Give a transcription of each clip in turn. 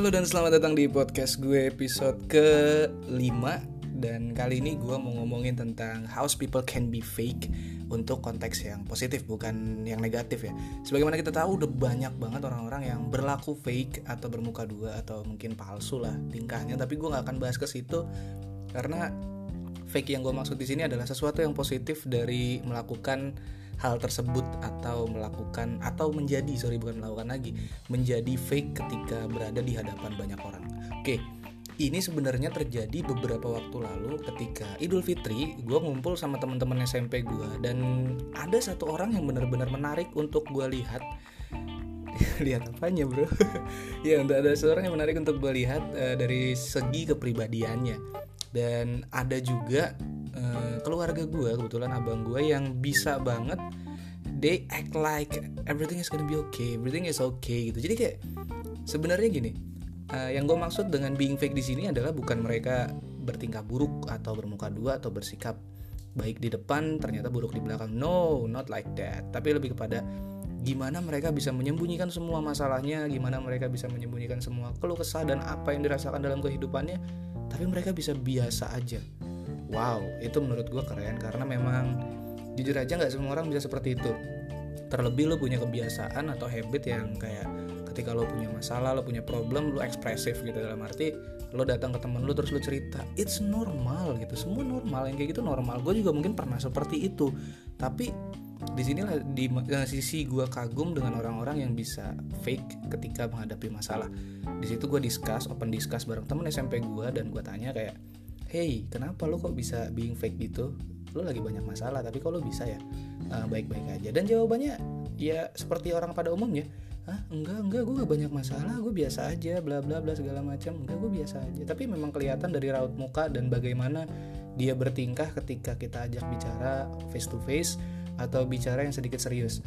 halo dan selamat datang di podcast gue episode ke-5 Dan kali ini gue mau ngomongin tentang how people can be fake Untuk konteks yang positif bukan yang negatif ya. Sebagaimana kita tahu udah banyak banget orang-orang yang berlaku fake Atau bermuka dua atau mungkin palsu lah tingkahnya. Tapi gue gak akan bahas ke situ Karena fake yang gue maksud di sini adalah sesuatu yang positif dari melakukan hal tersebut atau melakukan atau menjadi sorry bukan melakukan lagi menjadi fake ketika berada di hadapan banyak orang. Oke, ini sebenarnya terjadi beberapa waktu lalu ketika Idul Fitri gue ngumpul sama teman-teman SMP gue dan ada satu orang yang benar-benar menarik untuk gue lihat. Lihat apanya bro? Ya untuk ada seorang yang menarik untuk gue lihat uh, dari segi kepribadiannya. Dan ada juga keluarga gue kebetulan abang gue yang bisa banget they act like everything is gonna be okay everything is okay gitu. Jadi kayak sebenarnya gini uh, yang gue maksud dengan being fake di sini adalah bukan mereka bertingkah buruk atau bermuka dua atau bersikap baik di depan ternyata buruk di belakang. No not like that. Tapi lebih kepada gimana mereka bisa menyembunyikan semua masalahnya gimana mereka bisa menyembunyikan semua keluh kesah dan apa yang dirasakan dalam kehidupannya tapi mereka bisa biasa aja wow itu menurut gue keren karena memang jujur aja nggak semua orang bisa seperti itu. Terlebih lo punya kebiasaan atau habit yang kayak ketika lo punya masalah lo punya problem lo ekspresif gitu dalam arti lo datang ke temen lo terus lo cerita it's normal gitu. Semua normal yang kayak gitu normal. Gue juga mungkin pernah seperti itu. Tapi di sinilah di sisi gue kagum dengan orang-orang yang bisa fake ketika menghadapi masalah. Di situ gue discuss open discuss bareng temen SMP gue dan gue tanya kayak hey kenapa lo kok bisa being fake gitu? Lo lagi banyak masalah tapi kalau bisa ya? Uh, baik-baik aja. Dan jawabannya ya seperti orang pada umumnya ah enggak enggak gue gak banyak masalah gue biasa aja bla bla bla segala macam. Enggak gue biasa aja. Tapi memang kelihatan dari raut muka dan bagaimana dia bertingkah ketika kita ajak bicara face to face atau bicara yang sedikit serius.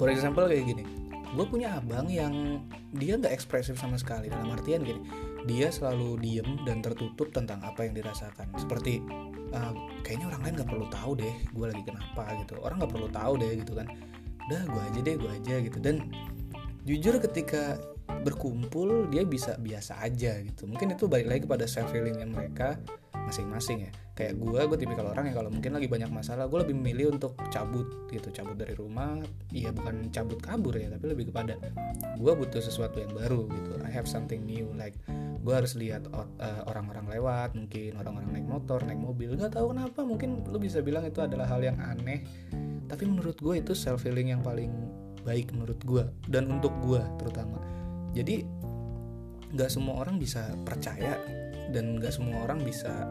For example kayak gini. Gue punya abang yang dia nggak ekspresif sama sekali dalam artian gini dia selalu diem dan tertutup tentang apa yang dirasakan. Seperti uh, kayaknya orang lain nggak perlu tahu deh gue lagi kenapa gitu. Orang nggak perlu tahu deh gitu kan. Udah gue aja deh gue aja gitu. Dan jujur ketika berkumpul dia bisa biasa aja gitu. Mungkin itu balik lagi kepada self healingnya mereka masing-masing ya. Kayak gue gue tipikal orang yang kalau mungkin lagi banyak masalah gue lebih memilih untuk cabut gitu. Cabut dari rumah iya bukan cabut kabur ya tapi lebih kepada gue butuh sesuatu yang baru gitu. I have something new like gue harus lihat uh, orang-orang lewat mungkin orang-orang naik motor naik mobil nggak tahu kenapa mungkin lu bisa bilang itu adalah hal yang aneh. Tapi menurut gue itu self healing yang paling baik menurut gue dan untuk gue terutama. Jadi nggak semua orang bisa percaya dan nggak semua orang bisa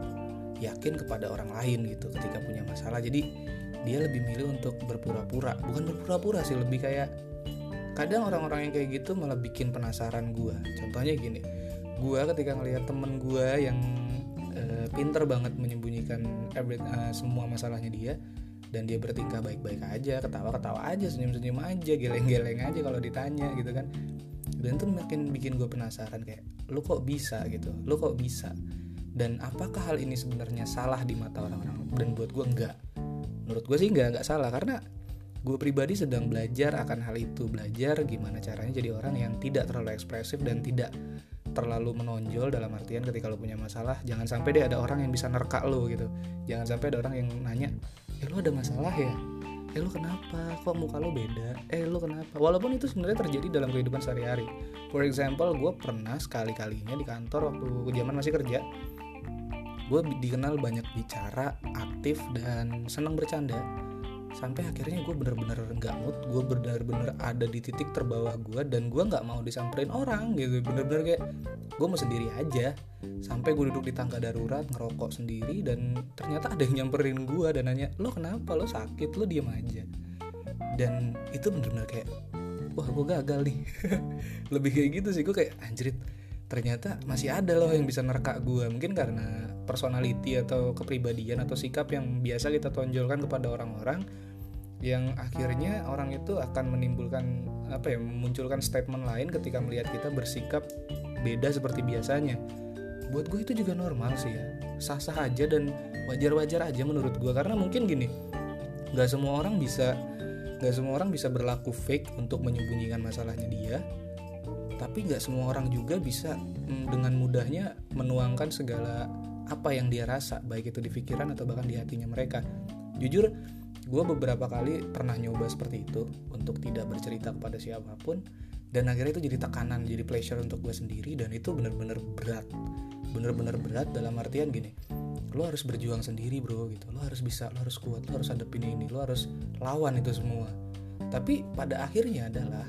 yakin kepada orang lain gitu ketika punya masalah. Jadi dia lebih milih untuk berpura-pura. Bukan berpura-pura sih lebih kayak kadang orang-orang yang kayak gitu malah bikin penasaran gue contohnya gini gue ketika ngelihat temen gue yang uh, pinter banget menyembunyikan every, uh, semua masalahnya dia dan dia bertingkah baik-baik aja ketawa-ketawa aja senyum-senyum aja geleng-geleng aja kalau ditanya gitu kan. Dan itu makin bikin gue penasaran kayak lu kok bisa gitu? Lu kok bisa? Dan apakah hal ini sebenarnya salah di mata orang-orang? Dan buat gue enggak. Menurut gue sih enggak enggak salah. Karena gue pribadi sedang belajar akan hal itu. Belajar gimana caranya jadi orang yang tidak terlalu ekspresif dan tidak terlalu menonjol dalam artian ketika lo punya masalah jangan sampai deh ada orang yang bisa nerka lo gitu. Jangan sampai ada orang yang nanya ya lo ada masalah ya? Eh lu kenapa? Kok muka lu beda? Eh lu kenapa? Walaupun itu sebenarnya terjadi dalam kehidupan sehari-hari. For example gue pernah sekali-kalinya di kantor waktu zaman masih kerja gue dikenal banyak bicara aktif dan senang bercanda sampai akhirnya gue bener-bener nggak mood gue bener-bener ada di titik terbawah gue dan gue nggak mau disamperin orang gitu. Bener-bener kayak gue mau sendiri aja. Sampai gue duduk di tangga darurat ngerokok sendiri dan ternyata ada yang nyamperin gue dan nanya lo kenapa? Lo sakit? Lo diem aja. Dan itu bener-bener kayak wah gue gagal nih. Lebih kayak gitu sih gue kayak anjrit ternyata masih ada loh yang bisa nerka gue mungkin karena personality atau kepribadian atau sikap yang biasa kita tonjolkan kepada orang-orang yang akhirnya orang itu akan menimbulkan apa ya memunculkan statement lain ketika melihat kita bersikap beda seperti biasanya. Buat gue itu juga normal sih ya. Sah-sah aja dan wajar-wajar aja menurut gue karena mungkin gini nggak semua orang bisa nggak semua orang bisa berlaku fake untuk menyembunyikan masalahnya dia tapi nggak semua orang juga bisa mm, dengan mudahnya menuangkan segala apa yang dia rasa baik itu di pikiran atau bahkan di hatinya mereka. Jujur gue beberapa kali pernah nyoba seperti itu untuk tidak bercerita kepada siapa pun dan akhirnya itu jadi tekanan jadi pleasure untuk gue sendiri dan itu bener-bener berat. Bener-bener berat dalam artian gini lo harus berjuang sendiri bro gitu. Lo harus bisa lo harus kuat lo harus hadapin ini lo harus lawan itu semua. Tapi pada akhirnya adalah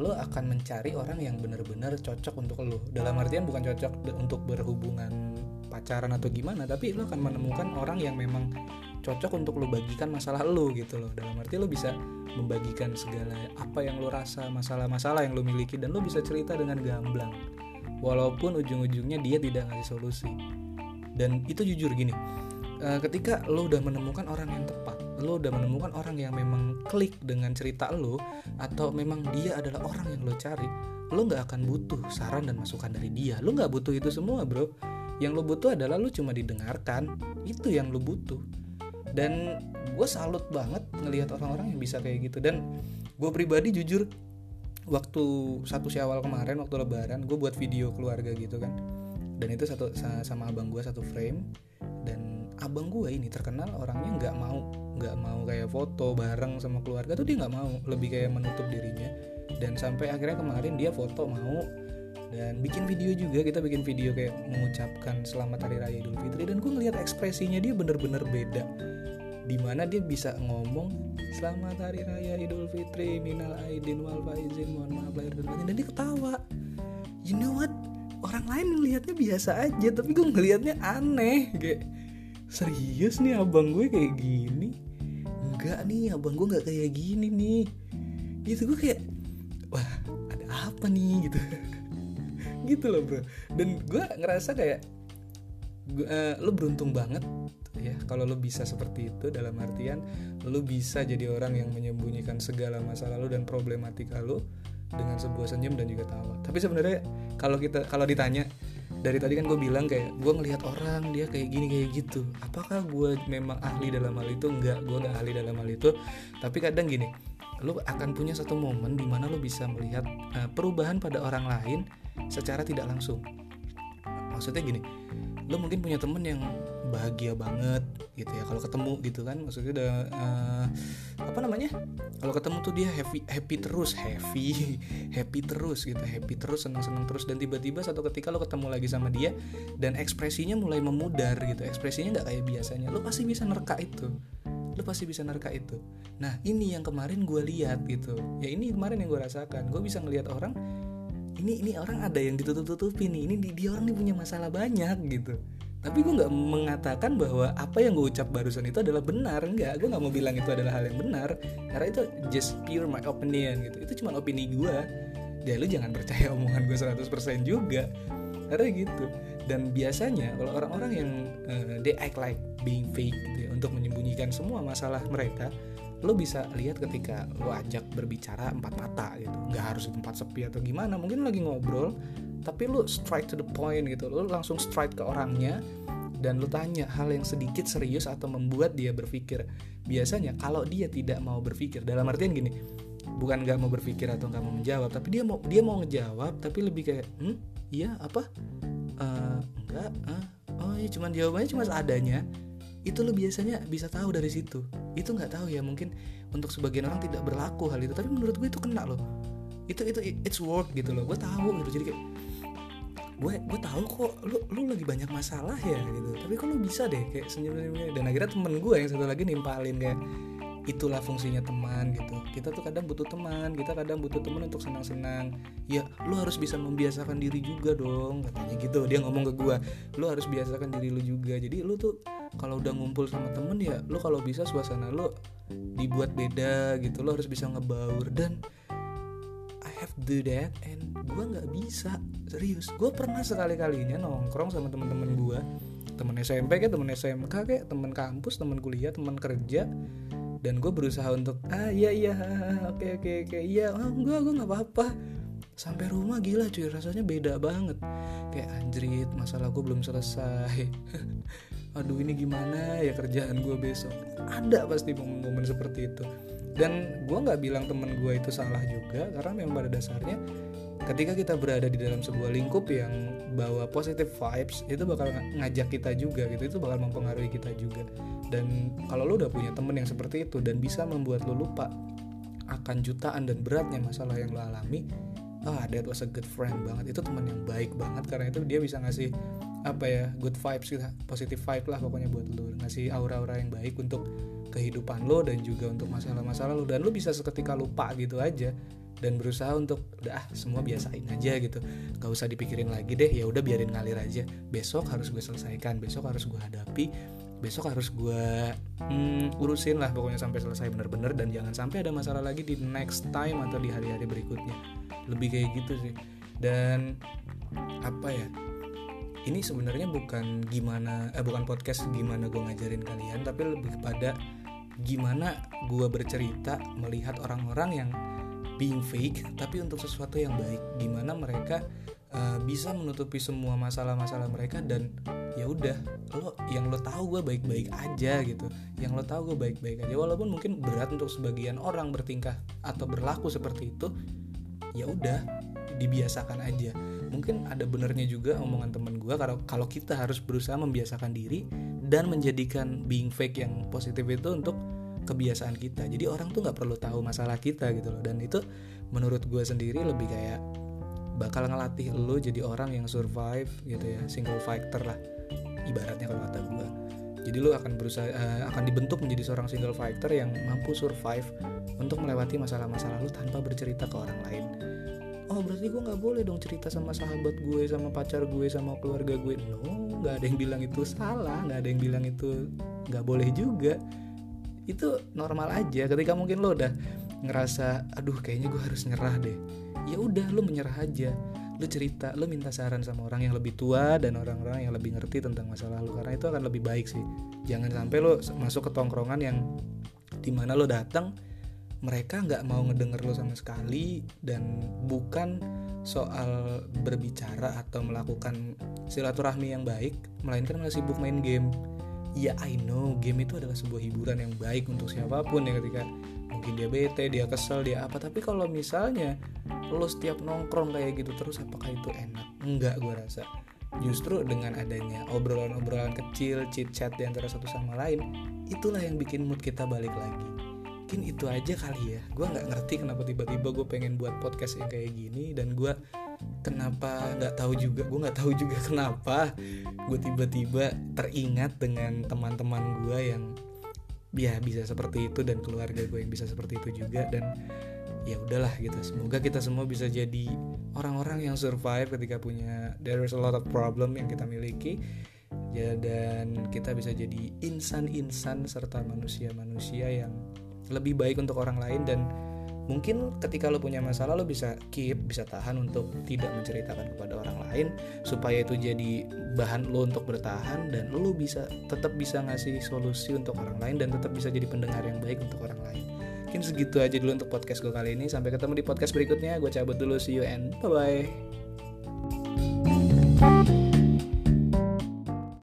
lo akan mencari orang yang benar-benar cocok untuk lo. Dalam artian bukan cocok untuk berhubungan pacaran atau gimana tapi lo akan menemukan orang yang memang cocok untuk lo bagikan masalah lo gitu loh. Dalam arti lo bisa membagikan segala apa yang lo rasa masalah-masalah yang lo miliki dan lo bisa cerita dengan gamblang. Walaupun ujung-ujungnya dia tidak ngasih solusi. Dan itu jujur gini eh, ketika lo udah menemukan orang yang tepat lo udah menemukan orang yang memang klik dengan cerita lo atau memang dia adalah orang yang lo cari lo nggak akan butuh saran dan masukan dari dia. Lo nggak butuh itu semua bro. Yang lo butuh adalah lo cuma didengarkan. Itu yang lo butuh. Dan gue salut banget ngelihat orang-orang yang bisa kayak gitu. Dan gue pribadi jujur waktu satu syawal kemarin waktu lebaran gue buat video keluarga gitu kan. Dan itu satu sama abang gue satu frame abang gue ini terkenal orangnya nggak mau nggak mau kayak foto bareng sama keluarga tuh dia nggak mau lebih kayak menutup dirinya. Dan sampai akhirnya kemarin dia foto mau dan bikin video juga kita bikin video kayak mengucapkan selamat hari raya idul fitri dan gue ngeliat ekspresinya dia bener-bener beda. Di mana dia bisa ngomong selamat hari raya idul fitri minal aidin wal faizin mohon maaf lahir dan batin. Dan dia ketawa. You know what? Orang lain ngelihatnya biasa aja tapi gue ngelihatnya aneh kayak serius nih abang gue kayak gini? Enggak nih abang gue nggak kayak gini nih. Gitu gue kayak wah ada apa nih? Gitu. Gitu loh bro. Dan gue ngerasa kayak gua, uh, lo beruntung banget ya kalau lo bisa seperti itu dalam artian lo bisa jadi orang yang menyembunyikan segala masalah lo dan problematika lo dengan sebuah senyum dan juga tawa. Tapi sebenarnya kalau kita kalau ditanya dari tadi kan gue bilang kayak gue ngelihat orang dia kayak gini kayak gitu. Apakah gue memang ahli dalam hal itu? Enggak gue nggak ahli dalam hal itu. Tapi kadang gini lo akan punya satu momen di mana lo bisa melihat uh, perubahan pada orang lain secara tidak langsung. Maksudnya gini lo mungkin punya temen yang bahagia banget gitu ya. Kalau ketemu gitu kan maksudnya udah uh, apa namanya? Kalau ketemu tuh dia happy happy terus happy happy terus gitu happy terus senang senang terus. Dan tiba-tiba satu ketika lo ketemu lagi sama dia dan ekspresinya mulai memudar gitu. Ekspresinya nggak kayak biasanya. Lo pasti bisa nerka itu. Lo pasti bisa nerka itu. Nah ini yang kemarin gue lihat gitu. Ya ini kemarin yang gue rasakan. Gue bisa ngelihat orang ini ini orang ada yang ditutup-tutupi nih. Ini dia orang ini punya masalah banyak gitu tapi gue nggak mengatakan bahwa apa yang gue ucap barusan itu adalah benar nggak. Gue nggak mau bilang itu adalah hal yang benar karena itu just pure my opinion gitu. Itu cuma opini gue ya lu jangan percaya omongan gue 100% juga. Karena gitu. Dan biasanya kalau orang-orang yang uh, they act like being fake gitu ya, untuk menyembunyikan semua masalah mereka lo bisa lihat ketika lo ajak berbicara empat mata gitu. Nggak harus di tempat sepi atau gimana mungkin lagi ngobrol tapi lo strike to the point gitu. Lo langsung strike ke orangnya dan lo tanya hal yang sedikit serius atau membuat dia berpikir. Biasanya kalau dia tidak mau berpikir dalam artian gini bukan nggak mau berpikir atau nggak mau menjawab tapi dia mau dia mau ngejawab tapi lebih kayak hmm iya apa? Uh, enggak uh, oh ya cuman jawabannya cuma seadanya. Itu lo biasanya bisa tahu dari situ itu nggak tahu ya mungkin untuk sebagian orang tidak berlaku hal itu. Tapi menurut gue itu kena loh. Itu itu it's work gitu loh. Gue tahu gitu. Jadi kayak gue gue tahu kok lu lu lagi banyak masalah ya gitu. Tapi kok lu bisa deh kayak senyum senyum dan akhirnya temen gue yang satu lagi nimpalin kayak itulah fungsinya teman gitu. Kita tuh kadang butuh teman kita kadang butuh teman untuk senang-senang. Ya lu harus bisa membiasakan diri juga dong katanya gitu. Dia ngomong ke gue lu harus biasakan diri lu juga. Jadi lu tuh kalau udah ngumpul sama temen ya lu kalau bisa suasana lu dibuat beda gitu. Lu harus bisa ngebaur. Dan I have to do that and gue nggak bisa. Serius gue pernah sekali kalinya nongkrong sama temen-temen gue temen SMP kayak temen SMK kayak temen kampus temen kuliah temen kerja dan gue berusaha untuk ah iya iya oke oke oke iya oh, enggak gue nggak apa-apa. Sampai rumah gila cuy rasanya beda banget. Kayak anjrit masalah gue belum selesai. Aduh ini gimana ya kerjaan gue besok? Ada pasti momen-momen seperti itu. Dan gue nggak bilang temen gue itu salah juga karena memang pada dasarnya ketika kita berada di dalam sebuah lingkup yang bawa positive vibes itu bakal ngajak kita juga gitu. Itu bakal mempengaruhi kita juga. Dan kalau lo udah punya temen yang seperti itu dan bisa membuat lo lupa akan jutaan dan beratnya masalah yang lo alami ah that was a good friend banget. Itu teman yang baik banget karena itu dia bisa ngasih apa ya good vibes gitu positive vibe lah pokoknya buat lo ngasih aura-aura yang baik untuk kehidupan lo dan juga untuk masalah-masalah lo dan lo bisa seketika lupa gitu aja dan berusaha untuk udah ah, semua biasain aja gitu. Gak usah dipikirin lagi deh ya udah biarin ngalir aja. Besok harus gue selesaikan besok harus gue hadapi besok harus gue hmm, urusin lah pokoknya sampai selesai bener-bener dan jangan sampai ada masalah lagi di next time atau di hari-hari berikutnya. Lebih kayak gitu sih. Dan apa ya ini sebenarnya bukan gimana eh bukan podcast gimana gue ngajarin kalian tapi lebih kepada gimana gue bercerita melihat orang-orang yang being fake tapi untuk sesuatu yang baik gimana mereka uh, bisa menutupi semua masalah-masalah mereka dan ya udah lo yang lo tahu gue baik-baik aja gitu. Yang lo tahu gue baik-baik aja. Walaupun mungkin berat untuk sebagian orang bertingkah atau berlaku seperti itu ya udah dibiasakan aja. Mungkin ada benernya juga omongan temen gue kalau kalau kita harus berusaha membiasakan diri dan menjadikan being fake yang positif itu untuk kebiasaan kita. Jadi orang tuh nggak perlu tahu masalah kita gitu loh. Dan itu menurut gue sendiri lebih kayak bakal ngelatih lo jadi orang yang survive gitu ya single fighter lah ibaratnya kalau kata gue jadi lo akan berusaha uh, akan dibentuk menjadi seorang single fighter yang mampu survive untuk melewati masalah-masalah lo tanpa bercerita ke orang lain. Oh berarti gue nggak boleh dong cerita sama sahabat gue sama pacar gue sama keluarga gue. No nggak ada yang bilang itu salah nggak ada yang bilang itu nggak boleh juga itu normal aja. Ketika mungkin lo udah ngerasa aduh kayaknya gue harus nyerah deh. Ya udah lo menyerah aja. Lo cerita lo minta saran sama orang yang lebih tua dan orang-orang yang lebih ngerti tentang masalah lo. Karena itu akan lebih baik sih. Jangan sampai lo masuk ke tongkrongan yang di mana lo datang mereka nggak mau ngedenger lo sama sekali dan bukan soal berbicara atau melakukan silaturahmi yang baik melainkan malah sibuk main game ya I know game itu adalah sebuah hiburan yang baik untuk siapa pun ya ketika mungkin dia bete dia kesel dia apa. Tapi kalau misalnya lo setiap nongkrong kayak gitu terus apakah itu enak? Enggak gue rasa. Justru dengan adanya obrolan-obrolan kecil chit chat di antara satu sama lain itulah yang bikin mood kita balik lagi. Mungkin itu aja kali ya. Gue nggak ngerti kenapa tiba-tiba gue pengen buat podcast yang kayak gini dan gue kenapa nggak tahu juga? Gue nggak tahu juga kenapa. Gue tiba-tiba teringat dengan teman-teman gue yang ya bisa seperti itu dan keluarga gue yang bisa seperti itu juga dan ya udahlah gitu. Semoga kita semua bisa jadi orang-orang yang survive ketika punya there is a lot of problem yang kita miliki. Ya dan kita bisa jadi insan-insan serta manusia-manusia yang lebih baik untuk orang lain dan mungkin ketika lo punya masalah lo bisa keep bisa tahan untuk tidak menceritakan kepada orang lain supaya itu jadi bahan lo untuk bertahan dan lo bisa tetap bisa ngasih solusi untuk orang lain dan tetap bisa jadi pendengar yang baik untuk orang lain. Mungkin segitu aja dulu untuk podcast gue kali ini. Sampai ketemu di podcast berikutnya. Gue cabut dulu. See you and bye bye